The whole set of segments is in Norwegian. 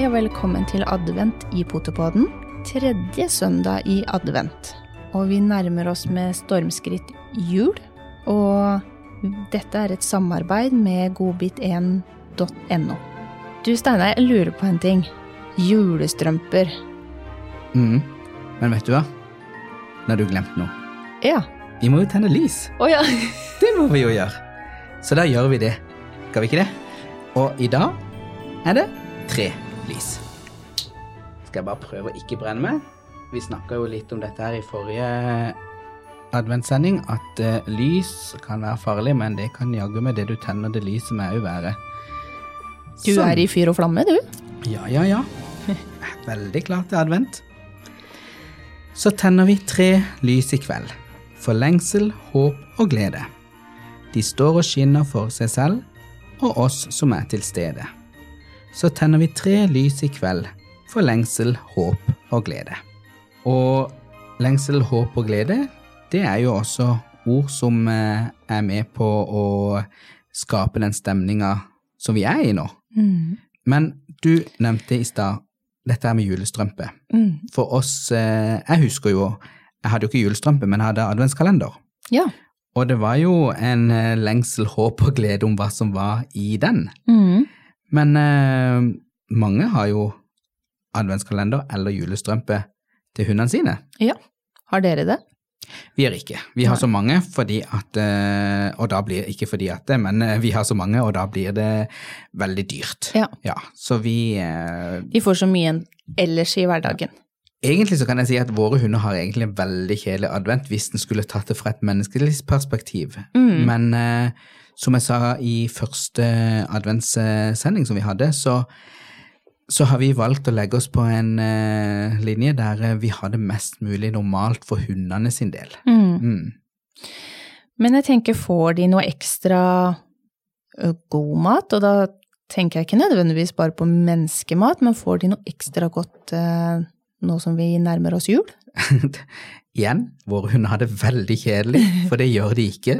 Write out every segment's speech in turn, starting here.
Hei og velkommen til advent i Potepodden. Tredje søndag i advent. Og vi nærmer oss med stormskritt jul. Og dette er et samarbeid med godbit1.no. Du Steinar, jeg lurer på en ting. Julestrømper. Mm. Men vet du hva? Nå har du glemt noe. Ja. Vi må jo tenne lys. Å ja. Det må vi jo gjøre. Så da gjør vi det. Skal vi ikke det? Og i dag er det tre lys. Skal jeg bare prøve å ikke brenne meg? Vi snakka jo litt om dette her i forrige adventssending, at uh, lys kan være farlig, men det kan jaggu med det du tenner det lyset med òg være. Du Sånn. er i fyr og flamme, du. Ja, ja, ja. Veldig klar til advent. Så tenner vi tre lys i kveld. For lengsel, håp og glede. De står og skinner for seg selv og oss som er til stede. Så tenner vi tre lys i kveld for lengsel, håp og glede. Og lengsel, håp og glede, det er jo også ord som eh, er med på å skape den stemninga som vi er i nå. Men du nevnte i stad dette her med julestrømpe. Mm. For oss, eh, jeg husker jo, jeg hadde jo ikke julestrømpe, men jeg hadde adventskalender. Ja. Og det var jo en eh, lengsel, håp og glede om hva som var i den. Mm. Men eh, mange har jo adventskalender eller julestrømpe til hundene sine. ja. Har dere det? Vi har ikke. Vi har så mange fordi at eh, Og da blir ikke fordi at det, men eh, vi har så mange, og da blir det veldig dyrt. Ja. Ja, så vi eh, De får så mye ellers i hverdagen. Egentlig så kan jeg si at våre hunder har egentlig en veldig kjedelig advent hvis den skulle tatt det fra et menneskelig perspektiv. Mm. Men eh, som jeg sa i første adventssending som vi hadde, så, så har vi valgt å legge oss på en uh, linje der eh, vi har det mest mulig normalt for hundene sin del. Mm. Mm. Men jeg tenker, får de noe ekstra god mat? Og da tenker jeg ikke nødvendigvis bare på menneskemat, men får de noe ekstra godt uh, nå som vi nærmer oss jul? Igjen, våre hunder har det veldig kjedelig, for det gjør de ikke.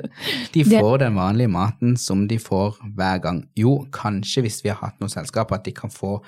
De får den vanlige maten som de får hver gang. Jo, kanskje hvis vi har hatt noe selskap, at de kan få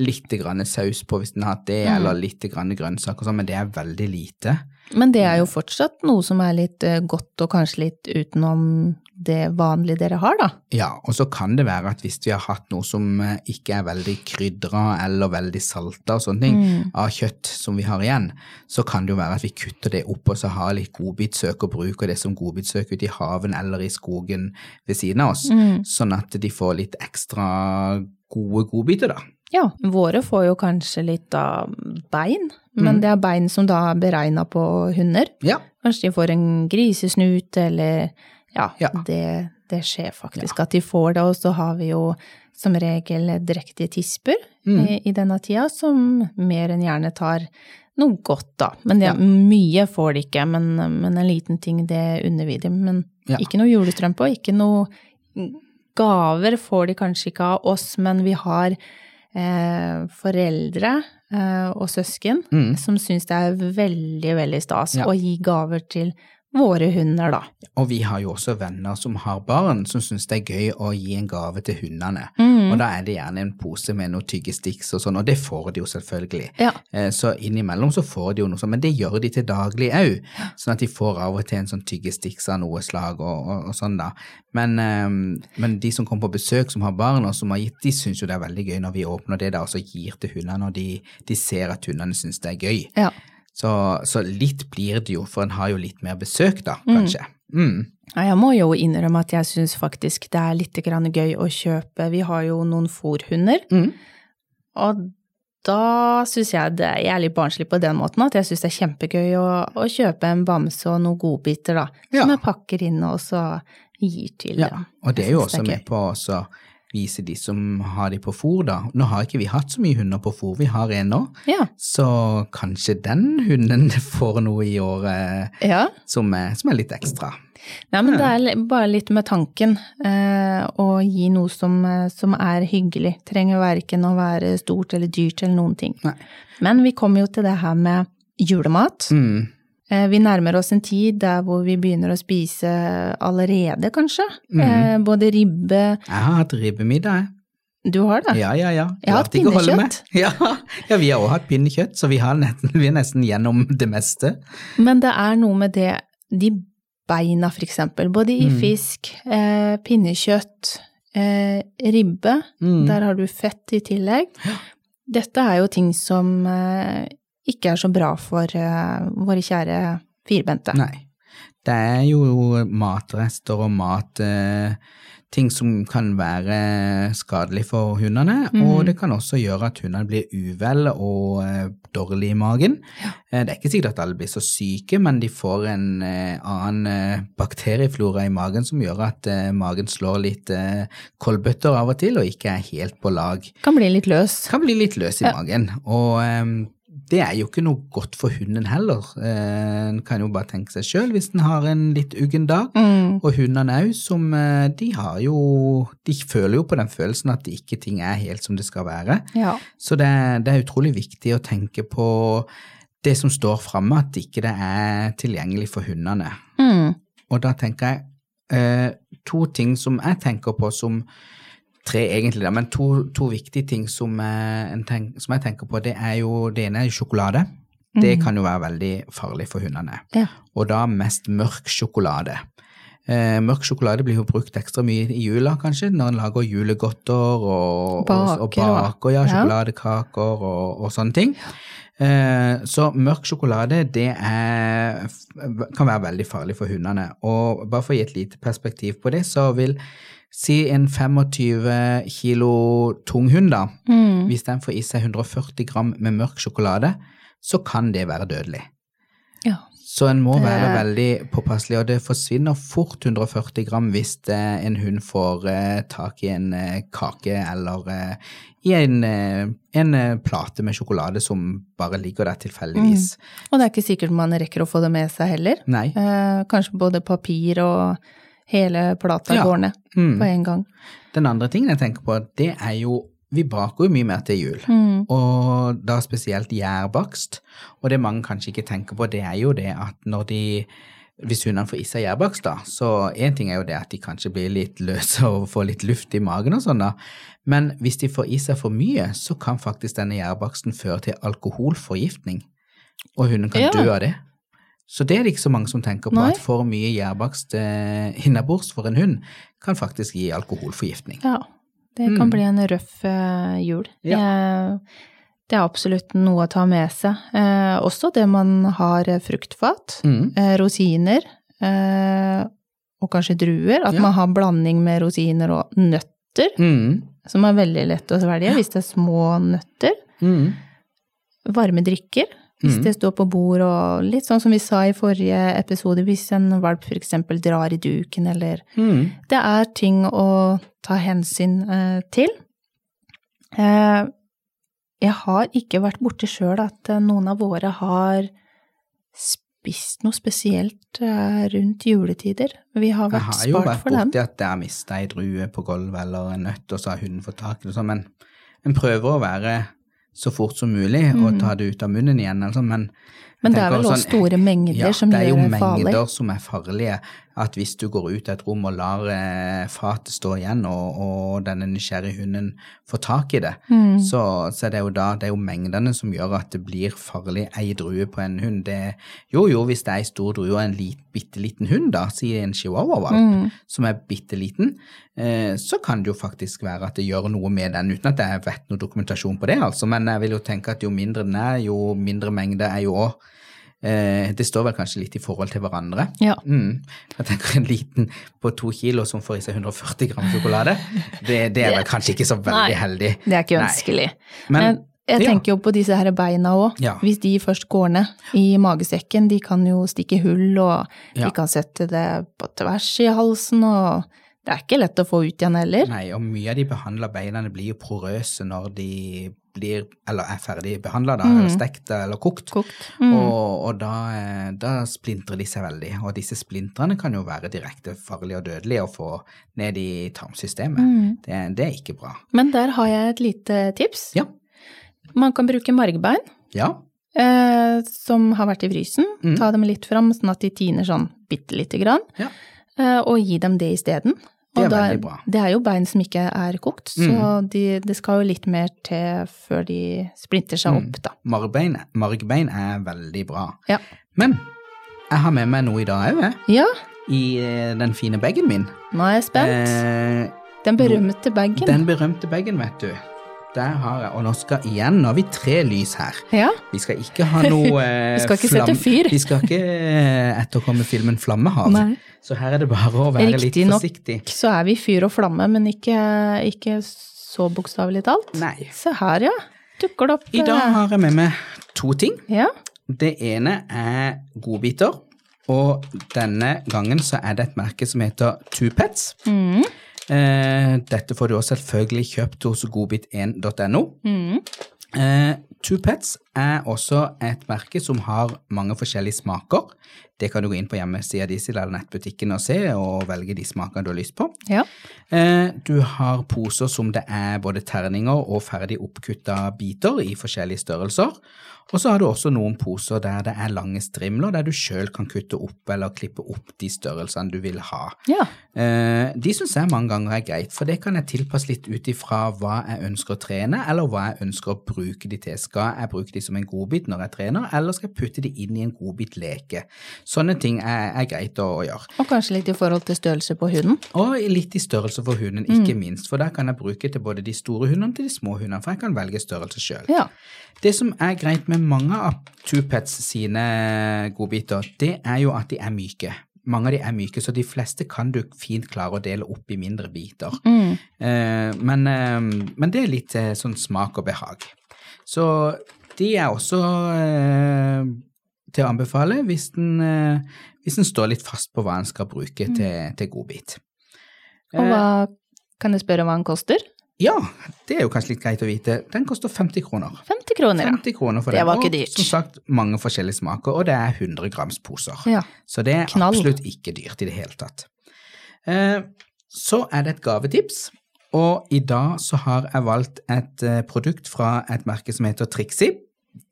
litt grann saus på hvis den har hatt det, Mm. eller litt grann grønnsaker og sånn, men det er veldig lite. Men det er jo fortsatt noe som er litt godt, og kanskje litt utenom det vanlige dere har, da. Ja, og så kan det være at hvis vi har hatt noe som eh, ikke er veldig krydra eller veldig salta og sånne ting, Mm. av kjøtt som vi har igjen, så kan det jo være at vi kutter det opp og så har litt godbitsøk og bruker det som godbitsøk ute i haven eller i skogen ved siden av oss, Mm. sånn at de får litt ekstra gode godbiter, da. Ja, våre får jo kanskje litt av bein, men det er bein som da er beregna på hunder. Ja. Kanskje de får en grisesnut, eller ja, Ja. Det, det skjer faktisk at de får det. Og så har vi jo som regel drektige tisper Mm. i, i denne tida, som mer enn gjerne tar noe godt, da. Men det, Ja. mye får de ikke, men, men en liten ting, det unner vi dem. Men Ja. ikke noe julestrømpe, og ikke noe gaver får de kanskje ikke av oss, men vi har eh, foreldre eh, og søsken Mm. som syns det er veldig, veldig stas Ja. å gi gaver til våre hunder, da. Og vi har jo også venner som har barn som syns det er gøy å gi en gave til hundene. Mm. Og da er det gjerne en pose med noe tyggestiks og sånn, og det får de jo selvfølgelig. Ja. Eh, Så innimellom så får de jo noe sånt, men det gjør de til daglig òg. Sånn at de får av og til en sånn tyggestiks av noe slag og, og, og sånn, da. Men, eh, men de som kommer på besøk som har barn og som har gitt, de syns jo det er veldig gøy når vi åpner det da og så gir til hundene, og de, de ser at hundene syns det er gøy. Ja. Så, så litt blir det jo, for en har jo litt mer besøk da, kanskje. Mm. Ja, Jeg må jo innrømme at jeg syns faktisk det er litt grann gøy å kjøpe Vi har jo noen fòrhunder, Mm. og da syns jeg det Jeg er litt barnslig på den måten at jeg syns det er kjempegøy å, å kjøpe en bamse og noen godbiter, da. Ja. Som jeg pakker inn og så gir til Ja, og det er jo også med på å vise de som har de på fôr, da. Nå har ikke vi hatt så mye hunder på fôr, vi har en nå, Ja. så kanskje den hunden får noe i året ja. som som er litt ekstra. Nei, men det er bare litt med tanken. Eh, å gi noe som, eh, som er hyggelig. Trenger verken å være stort eller dyrt eller noen ting. Nei. Men vi kommer jo til det her med julemat. Mm. Eh, vi nærmer oss en tid der hvor vi begynner å spise allerede, kanskje. Mm. Eh, både ribbe Jeg har hatt ribbemiddag, jeg. Du har det? Ja, ja, ja. Jeg har hatt pinnekjøtt. Ja, ja, vi har også hatt pinnekjøtt, så vi, har nesten, vi er nesten gjennom det meste. Men det er noe med det, de beina for eksempel, både i Mm. fisk, eh, pinnekjøtt, eh, ribbe, Mm. der har du fett i tillegg. Dette er jo ting som eh, ikke er så bra for eh, våre kjære firbente. Nei. Det er jo matrester og mat eh, Ting som kan være skadelig for hundene, Mm. og det kan også gjøre at hundene blir uvel og eh, dårlig i magen. Ja. det er ikke sikkert at alle blir så syke, men de får en eh, annen eh, bakterieflora i magen som gjør at eh, magen slår litt eh, koldbøtter av og til og ikke er helt på lag. Kan bli litt løs. Kan bli litt løs i Ja. magen, og eh, det er jo ikke noe godt for hunden heller. Eh, En kan jo bare tenke seg sjøl hvis en har en litt uggen dag. Mm. Og hundene òg, som eh, de har jo De føler jo på den følelsen at ikke ting er helt som det skal være. Ja. Så det, det er utrolig viktig å tenke på det som står framme, at ikke det er tilgjengelig for hundene. Mm. Og da tenker jeg eh, to ting som jeg tenker på som Tre egentlig, da, men to, to viktige ting som, eh, en tenk, som jeg tenker på, det er jo Det ene er jo sjokolade. Det kan jo være veldig farlig for hundene. Ja. Og da mest mørk sjokolade. Eh, mørk sjokolade blir jo brukt ekstra mye i jula, kanskje, når en lager julegodter og, Baker og- baker, ja. sjokoladekaker og, og sånne ting. Eh, så mørk sjokolade, det er, kan være veldig farlig for hundene. Og bare for å gi et lite perspektiv på det, så vil si en 25 kilo tung hund, da, Mm. hvis den får i seg 140 gram med mørk sjokolade, så kan det være dødelig. ja. Så en må Det- være veldig påpasselig, og det forsvinner fort 140 gram hvis eh, en hund får eh, tak i en eh, kake eller i en, en plate med sjokolade som bare ligger der tilfeldigvis. Og det er ikke sikkert man rekker å få det med seg heller. Nei. Eh, kanskje både papir og hele plata Ja. går ned Mm. på en gang. Den andre tingen jeg tenker på, det er jo Vi baker jo mye mer til jul. Mm. og da spesielt gjærbakst. Og det mange kanskje ikke tenker på, det er jo det at når de hvis hundene får i seg gjærbakst, da, så én ting er jo det at de kanskje blir litt løse og får litt luft i magen og sånn, da. Men hvis de får i seg for mye, så kan faktisk denne gjærbaksten føre til alkoholforgiftning. Og hunden kan Ja. dø av det. Så det er det ikke så mange som tenker på, Nei. at for mye gjærbakst eh, innabords for en hund kan faktisk gi alkoholforgiftning. Ja, det kan Mm. bli en røff eh, jul. Ja. Eh, det er absolutt noe å ta med seg. Eh, også det man har eh, fruktfat, Mm. eh, rosiner eh, og kanskje druer. At Ja. man har blanding med rosiner og nøtter, Mm. som er veldig lett å svelge hvis det er små nøtter. Mm. Varme drikker, hvis Mm. det står på bord, og litt sånn som vi sa i forrige episode, hvis en valp eksempel drar i duken, eller Mm. Det er ting å ta hensyn eh, til. Eh, jeg har ikke vært borti sjøl at eh, noen av våre har spist noe spesielt eh, rundt juletider. Vi har vært spart for den. Jeg har jo vært borti at jeg har mista ei drue på gulvet eller en nøtt, og så har hunden fått tak i det sånn, men en prøver å være så fort som mulig og ta det ut av munnen igjen, altså, men Men det er vel også sånn, store mengder ja, som det er jo gjør farlig. mengder som er farlige. At hvis du går ut av et rom og lar eh, fatet stå igjen, og, og denne nysgjerrige hunden får tak i det, Mm. så, så er det jo da det er jo mengdene som gjør at det blir farlig ei drue på en hund. Det, jo, jo, hvis det er ei stor drue og en lit, bitte liten hund, da, sier en chihuahua-valp, Mm. som er bitte liten, eh, så kan det jo faktisk være at det gjør noe med den, uten at jeg vet noe dokumentasjon på det, altså. Men jeg vil jo tenke at jo mindre den er, jo mindre mengde er jo òg eh, Det står vel kanskje litt i forhold til hverandre. Ja. Mm. Jeg tenker en liten på to kilo som får i seg 140 gram sjokolade, det, det er vel kanskje ikke så veldig Nei, heldig. Det er ikke ønskelig. Men, Men jeg tenker jo på disse her beina òg. Ja. Hvis de først går ned i magesekken, de kan jo stikke hull, og Ja. de kan sette det på tvers i halsen, og det er ikke lett å få ut igjen heller. Nei, og mye av de behandla beina blir jo porøse når de blir, eller er ferdig behandla, Mm. stekt eller kokt. Kokt. Mm. Og, og da, eh, da splintrer de seg veldig, og disse splintrene kan jo være direkte farlige og dødelige å få ned i tarmsystemet. Mm. Det, det er ikke bra. Men der har jeg et lite tips. Ja. Man kan bruke margbein, Ja. eh, som har vært i frysen. Mm. Ta dem litt fram, sånn at de tiner sånn bitte lite grann. Ja. Eh, og gi dem det isteden. Det er veldig bra. Det er jo bein som ikke er kokt, så Mm. de, det skal jo litt mer til før de splinter seg Mm. opp, da. Margbein, margbein er veldig bra. Ja. Men jeg har med meg noe i dag òg, Ja, i eh, den fine bagen min. nå er jeg spent. Eh, Den berømte bagen. den berømte bagen, vet du. Der har jeg, og nå skal igjen, nå har vi tre lys her. Ja, Vi skal ikke ha noe eh, Vi skal ikke sette fyr. Vi skal ikke eh, etterkomme filmen Flammehav. Nei. Så her er det bare å være litt Riktig nok. forsiktig. så er vi fyr og flamme, men ikke, ikke så bokstavelig talt. Nei. Se her, ja. Dukker det opp I dag eh, har jeg med meg to ting. Ja. Det ene er godbiter, og denne gangen så er det et merke som heter Two Pets. Mm. Eh, dette får du også selvfølgelig kjøpt hos godbit1.no. Mm. Eh, Two Pets er også et merke som har mange forskjellige smaker. Det kan du gå inn på hjemmesida di eller nettbutikken og se, og velge de smakene du har lyst på. Ja. Eh, du har poser som det er både terninger og ferdig oppkutta biter i forskjellige størrelser. Og så har du også noen poser der det er lange strimler, der du sjøl kan kutte opp eller klippe opp de størrelsene du vil ha. ja. Eh, de syns jeg mange ganger er greit, for det kan jeg tilpasse litt ut ifra hva jeg ønsker å trene, eller hva jeg ønsker å bruke de til. Skal jeg bruke de som en godbit når jeg trener, eller skal jeg putte de inn i en godbitleke? Sånne ting er, er greit å, å gjøre. Og kanskje litt i forhold til størrelse på hunden? Og litt i størrelse for hunden, ikke minst, for der kan jeg bruke til både de store hundene til de små hundene, for jeg kan velge størrelse sjøl. Ja. Det som er greit med mange av Two-Pets sine godbiter, det er jo at de er myke. Mange av de er myke, så de fleste kan du fint klare å dele opp i mindre biter. Mm. Eh, men, eh, men det er litt eh, sånn smak og behag. Så de er også eh, til å anbefale hvis den, eh, hvis en står litt fast på hva en skal bruke til, til godbit. Og hva kan jeg spørre hva den koster? Ja, det er jo kanskje litt greit å vite. Den koster 50 kroner. 50 kroner, ja. 50 kroner for Det den. var ikke og dyrt. som sagt, mange forskjellige smaker, og det er 100 grams poser. Ja. Så det er Knall. absolutt ikke dyrt i det hele tatt. Eh, så er det et gavetips, og i dag så har jeg valgt et eh, produkt fra et merke som heter Trixie.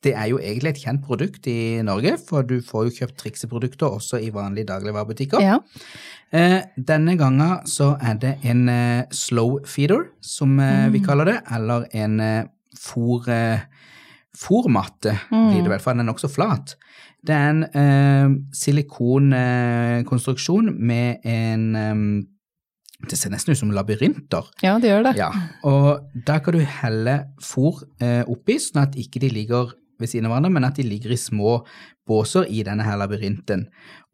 Det er jo egentlig et kjent produkt i Norge, for du får jo kjøpt Trixie-produkter også i vanlige dagligvarebutikker. ja. Eh, denne gangen så er det en eh, slow feeder, som mm. vi kaller det, eller en eh, fôr, eh, fôrmatte, blir det vel, for den er nokså flat. Det er en eh, silikonkonstruksjon med en eh, Det ser nesten ut som labyrinter. Ja, det gjør det. Ja, og da kan du helle fôr eh, oppi, sånn at ikke de ligger ved siden av hverandre, men at de ligger i små båser i denne her labyrinten.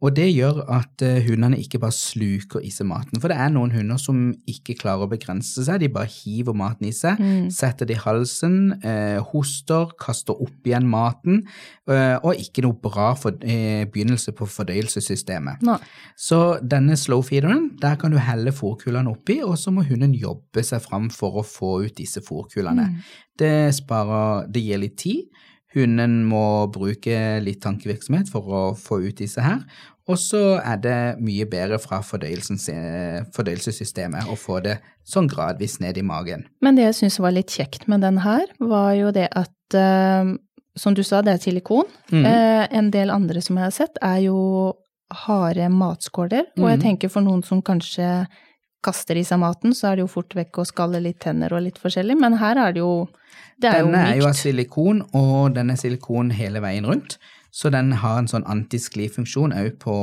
Og det gjør at eh, hundene ikke bare sluker i seg maten, for det er noen hunder som ikke klarer å begrense seg, de bare hiver maten i seg, setter det i halsen, eh, hoster, kaster opp igjen maten, eh, og ikke noe bra for, eh, begynnelse på fordøyelsessystemet. No. Så denne slowfeederen, der kan du helle fòrkulene oppi, og så må hunden jobbe seg fram for å få ut disse fôrkulene. Det sparer, det gir litt tid. Hunden må bruke litt tankevirksomhet for å få ut disse her. Og så er det mye bedre fra fordøyelsessystemet å få det sånn gradvis ned i magen. Men det jeg syns var litt kjekt med den her, var jo det at eh, Som du sa, det er silikon. Mhm. Eh, en del andre som jeg har sett, er jo harde matskåler. Og jeg Mhm. tenker for noen som kanskje kaster i seg maten, så er det jo fort vekk å skalle litt tenner og litt forskjellig, men her er det jo Det er Denne er jo jo av silikon, og den er silikon hele veien rundt. Så den har en sånn antisklifunksjon òg på,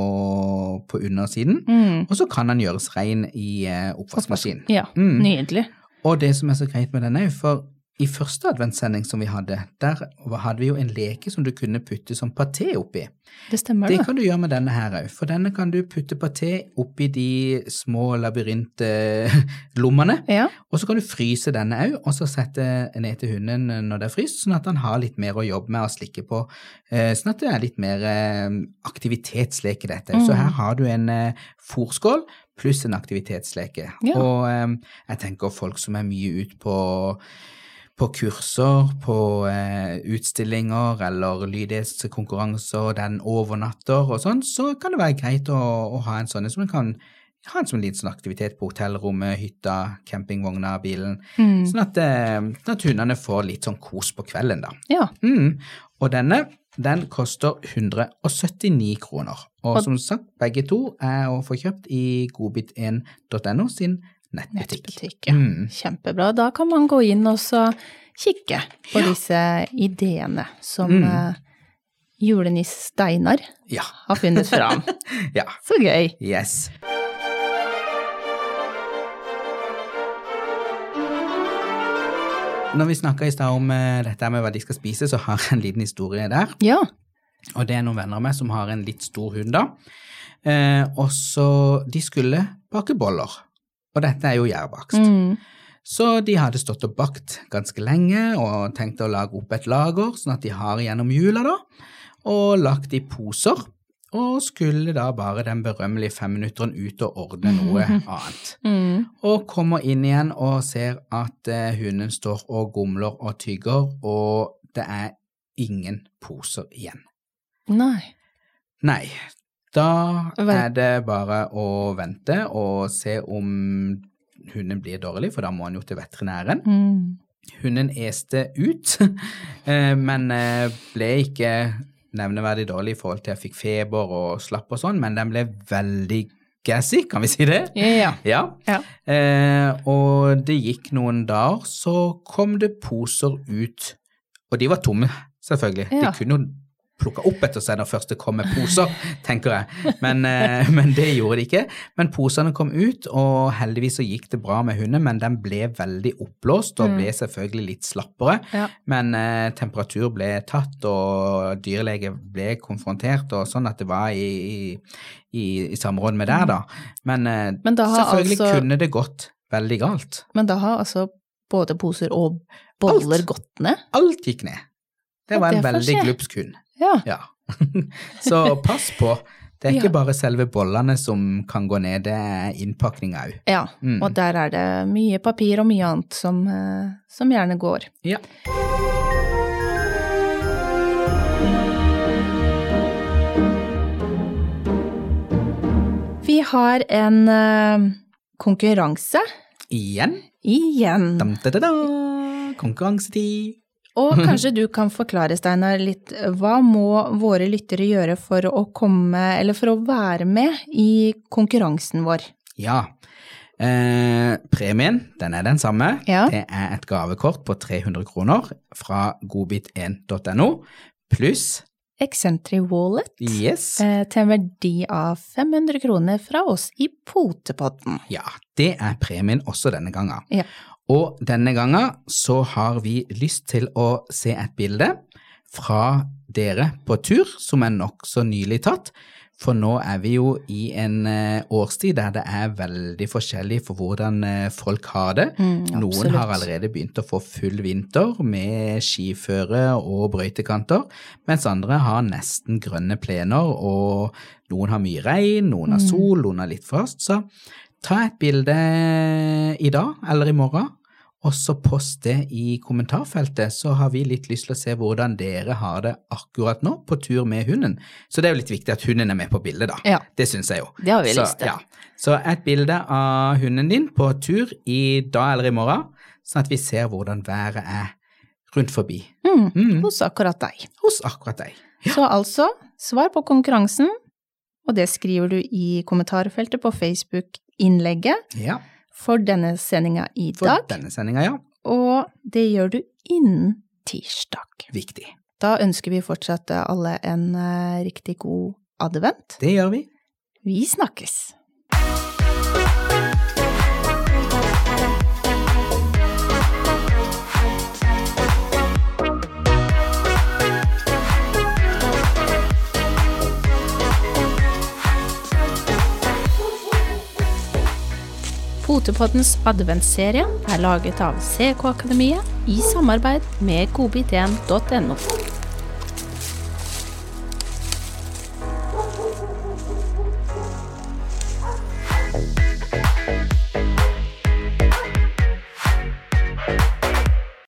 på undersiden. Mm. Og så kan den gjøres ren i oppvaskmaskinen. Ja, Mm. nydelig. Og det som er så greit med den òg, for i første adventssending som vi hadde, der hadde vi jo en leke som du kunne putte som paté oppi. Det stemmer, Det kan du gjøre med denne her òg, for denne kan du putte paté oppi de små labyrintlommene. Ja. Og så kan du fryse denne òg, og så sette ned til hunden når det er fryst, sånn at han har litt mer å jobbe med å slikke på. eh, Sånn at det er litt mer eh, aktivitetsleke dette. Så her har du en fòrskål pluss en aktivitetsleke. Ja. Og eh, jeg tenker folk som er mye ute på på kurser, på eh, utstillinger eller lydighetskonkurranser, den overnatter og sånn, så kan det være greit å, å ha en sånn som en kan ha en sånn liten sånn aktivitet på hotellrommet, hytta, campingvogna, bilen. Mm. Sånn at, eh, at hundene får litt sånn kos på kvelden, da. Ja. Mm. Og denne, den koster 179 kroner. Og, Og- som sagt, begge to er å få kjøpt i godbit1.no sin nettbutikk. Nettbutikk, ja. Mm. Kjempebra. Da kan man gå inn og så kikke på disse ideene som Mm. julenisse Steinar Ja. har funnet fram. ja. Så gøy. Yes. Når vi snakka i stad om eh, dette med hva de skal spise, så har jeg en liten historie der. Ja. Og det er noen venner av meg som har en litt stor hund, da. Eh, og så De skulle bake boller. Og dette er jo gjærbakst. Mm. Så de hadde stått og bakt ganske lenge og tenkt å lage opp et lager, sånn at de har gjennom jula, da. Og lagt i poser. Og skulle da bare den berømmelige femminutteren ut og ordne noe annet. Mm. Og kommer inn igjen og ser at eh, hunden står og gomler og tygger, og det er ingen poser igjen. Nei. Nei, da er det bare å vente og se om hunden blir dårlig, for da må han jo til veterinæren. Mm. Hunden este ut, eh, men eh, ble ikke nevneverdig dårlig i forhold til jeg fikk feber og slapp og sånn, men den ble veldig gassy, kan vi si det? Ja. Ja. Ja. Eh, og det gikk noen dager, så kom det poser ut, og de var tomme, selvfølgelig. Ja. De kunne jo plukke opp etter seg når først det kom med poser, tenker jeg. Men, eh, men det gjorde de ikke. Men posene kom ut, og heldigvis så gikk det bra med hunden, men den ble veldig oppblåst og ble selvfølgelig litt slappere. Ja. Men eh, temperatur ble tatt, og dyrlege ble konfrontert, og sånn at det var i, i, i, i samråd med der, da. Men, eh, Men da selvfølgelig altså- kunne det gått veldig galt. Men da har altså både poser og boller Alt. gått ned? Alt gikk ned. Det var en det veldig glupsk hund. Ja. Ja. Så pass på. Det er ikke bare selve bollene som kan gå ned, det er innpakninga òg. ja. Mm. Og der er det mye papir og mye annet som, eh, som gjerne går. Ja. Vi har en uh, konkurranse Igjen. igjen. Dam, da, da, da. Konkurransetid. Og kanskje du kan forklare, Steinar, litt hva må våre lyttere gjøre for å komme, eller for å være med i konkurransen vår? Ja. Eh, premien, den er den samme. Ja. Det er et gavekort på 300 kroner fra godbit1.no, pluss Excentry Wallet Yes. eh, til en verdi av 500 kroner fra oss i Potepodden. Ja, det er premien også denne gangen. Ja. Og denne gangen så har vi lyst til å se et bilde fra dere på tur, som er nokså nylig tatt. For nå er vi jo i en eh, årstid der det er veldig forskjellig for hvordan eh, folk har det. Mm, Noen har allerede begynt å få full vinter med skiføre og brøytekanter, mens andre har nesten grønne plener, og noen har mye regn, noen har sol, noen har litt frost. Så ta et bilde i dag eller i morgen, og så post det i kommentarfeltet, så har vi litt lyst til å se hvordan dere har det akkurat nå på tur med hunden. Så det er jo litt viktig at hunden er med på bildet, da. Ja. Det syns jeg jo. Det har vi så, lyst til. Ja. Så et bilde av hunden din på tur i dag eller i morgen, sånn at vi ser hvordan været er rundt forbi Mm, Mm. Hos akkurat deg. hos akkurat deg. Så altså, svar på konkurransen, og det skriver du i kommentarfeltet på Facebook-innlegget Ja, for denne sendinga i for dag, denne sendinga, ja. og det gjør du innen tirsdag. Viktig. Da ønsker vi fortsatt alle en eh, riktig god advent. Det gjør vi. Vi snakkes! Potepoddens adventsserie er laget av CK Akademiet i samarbeid med godbit1.no.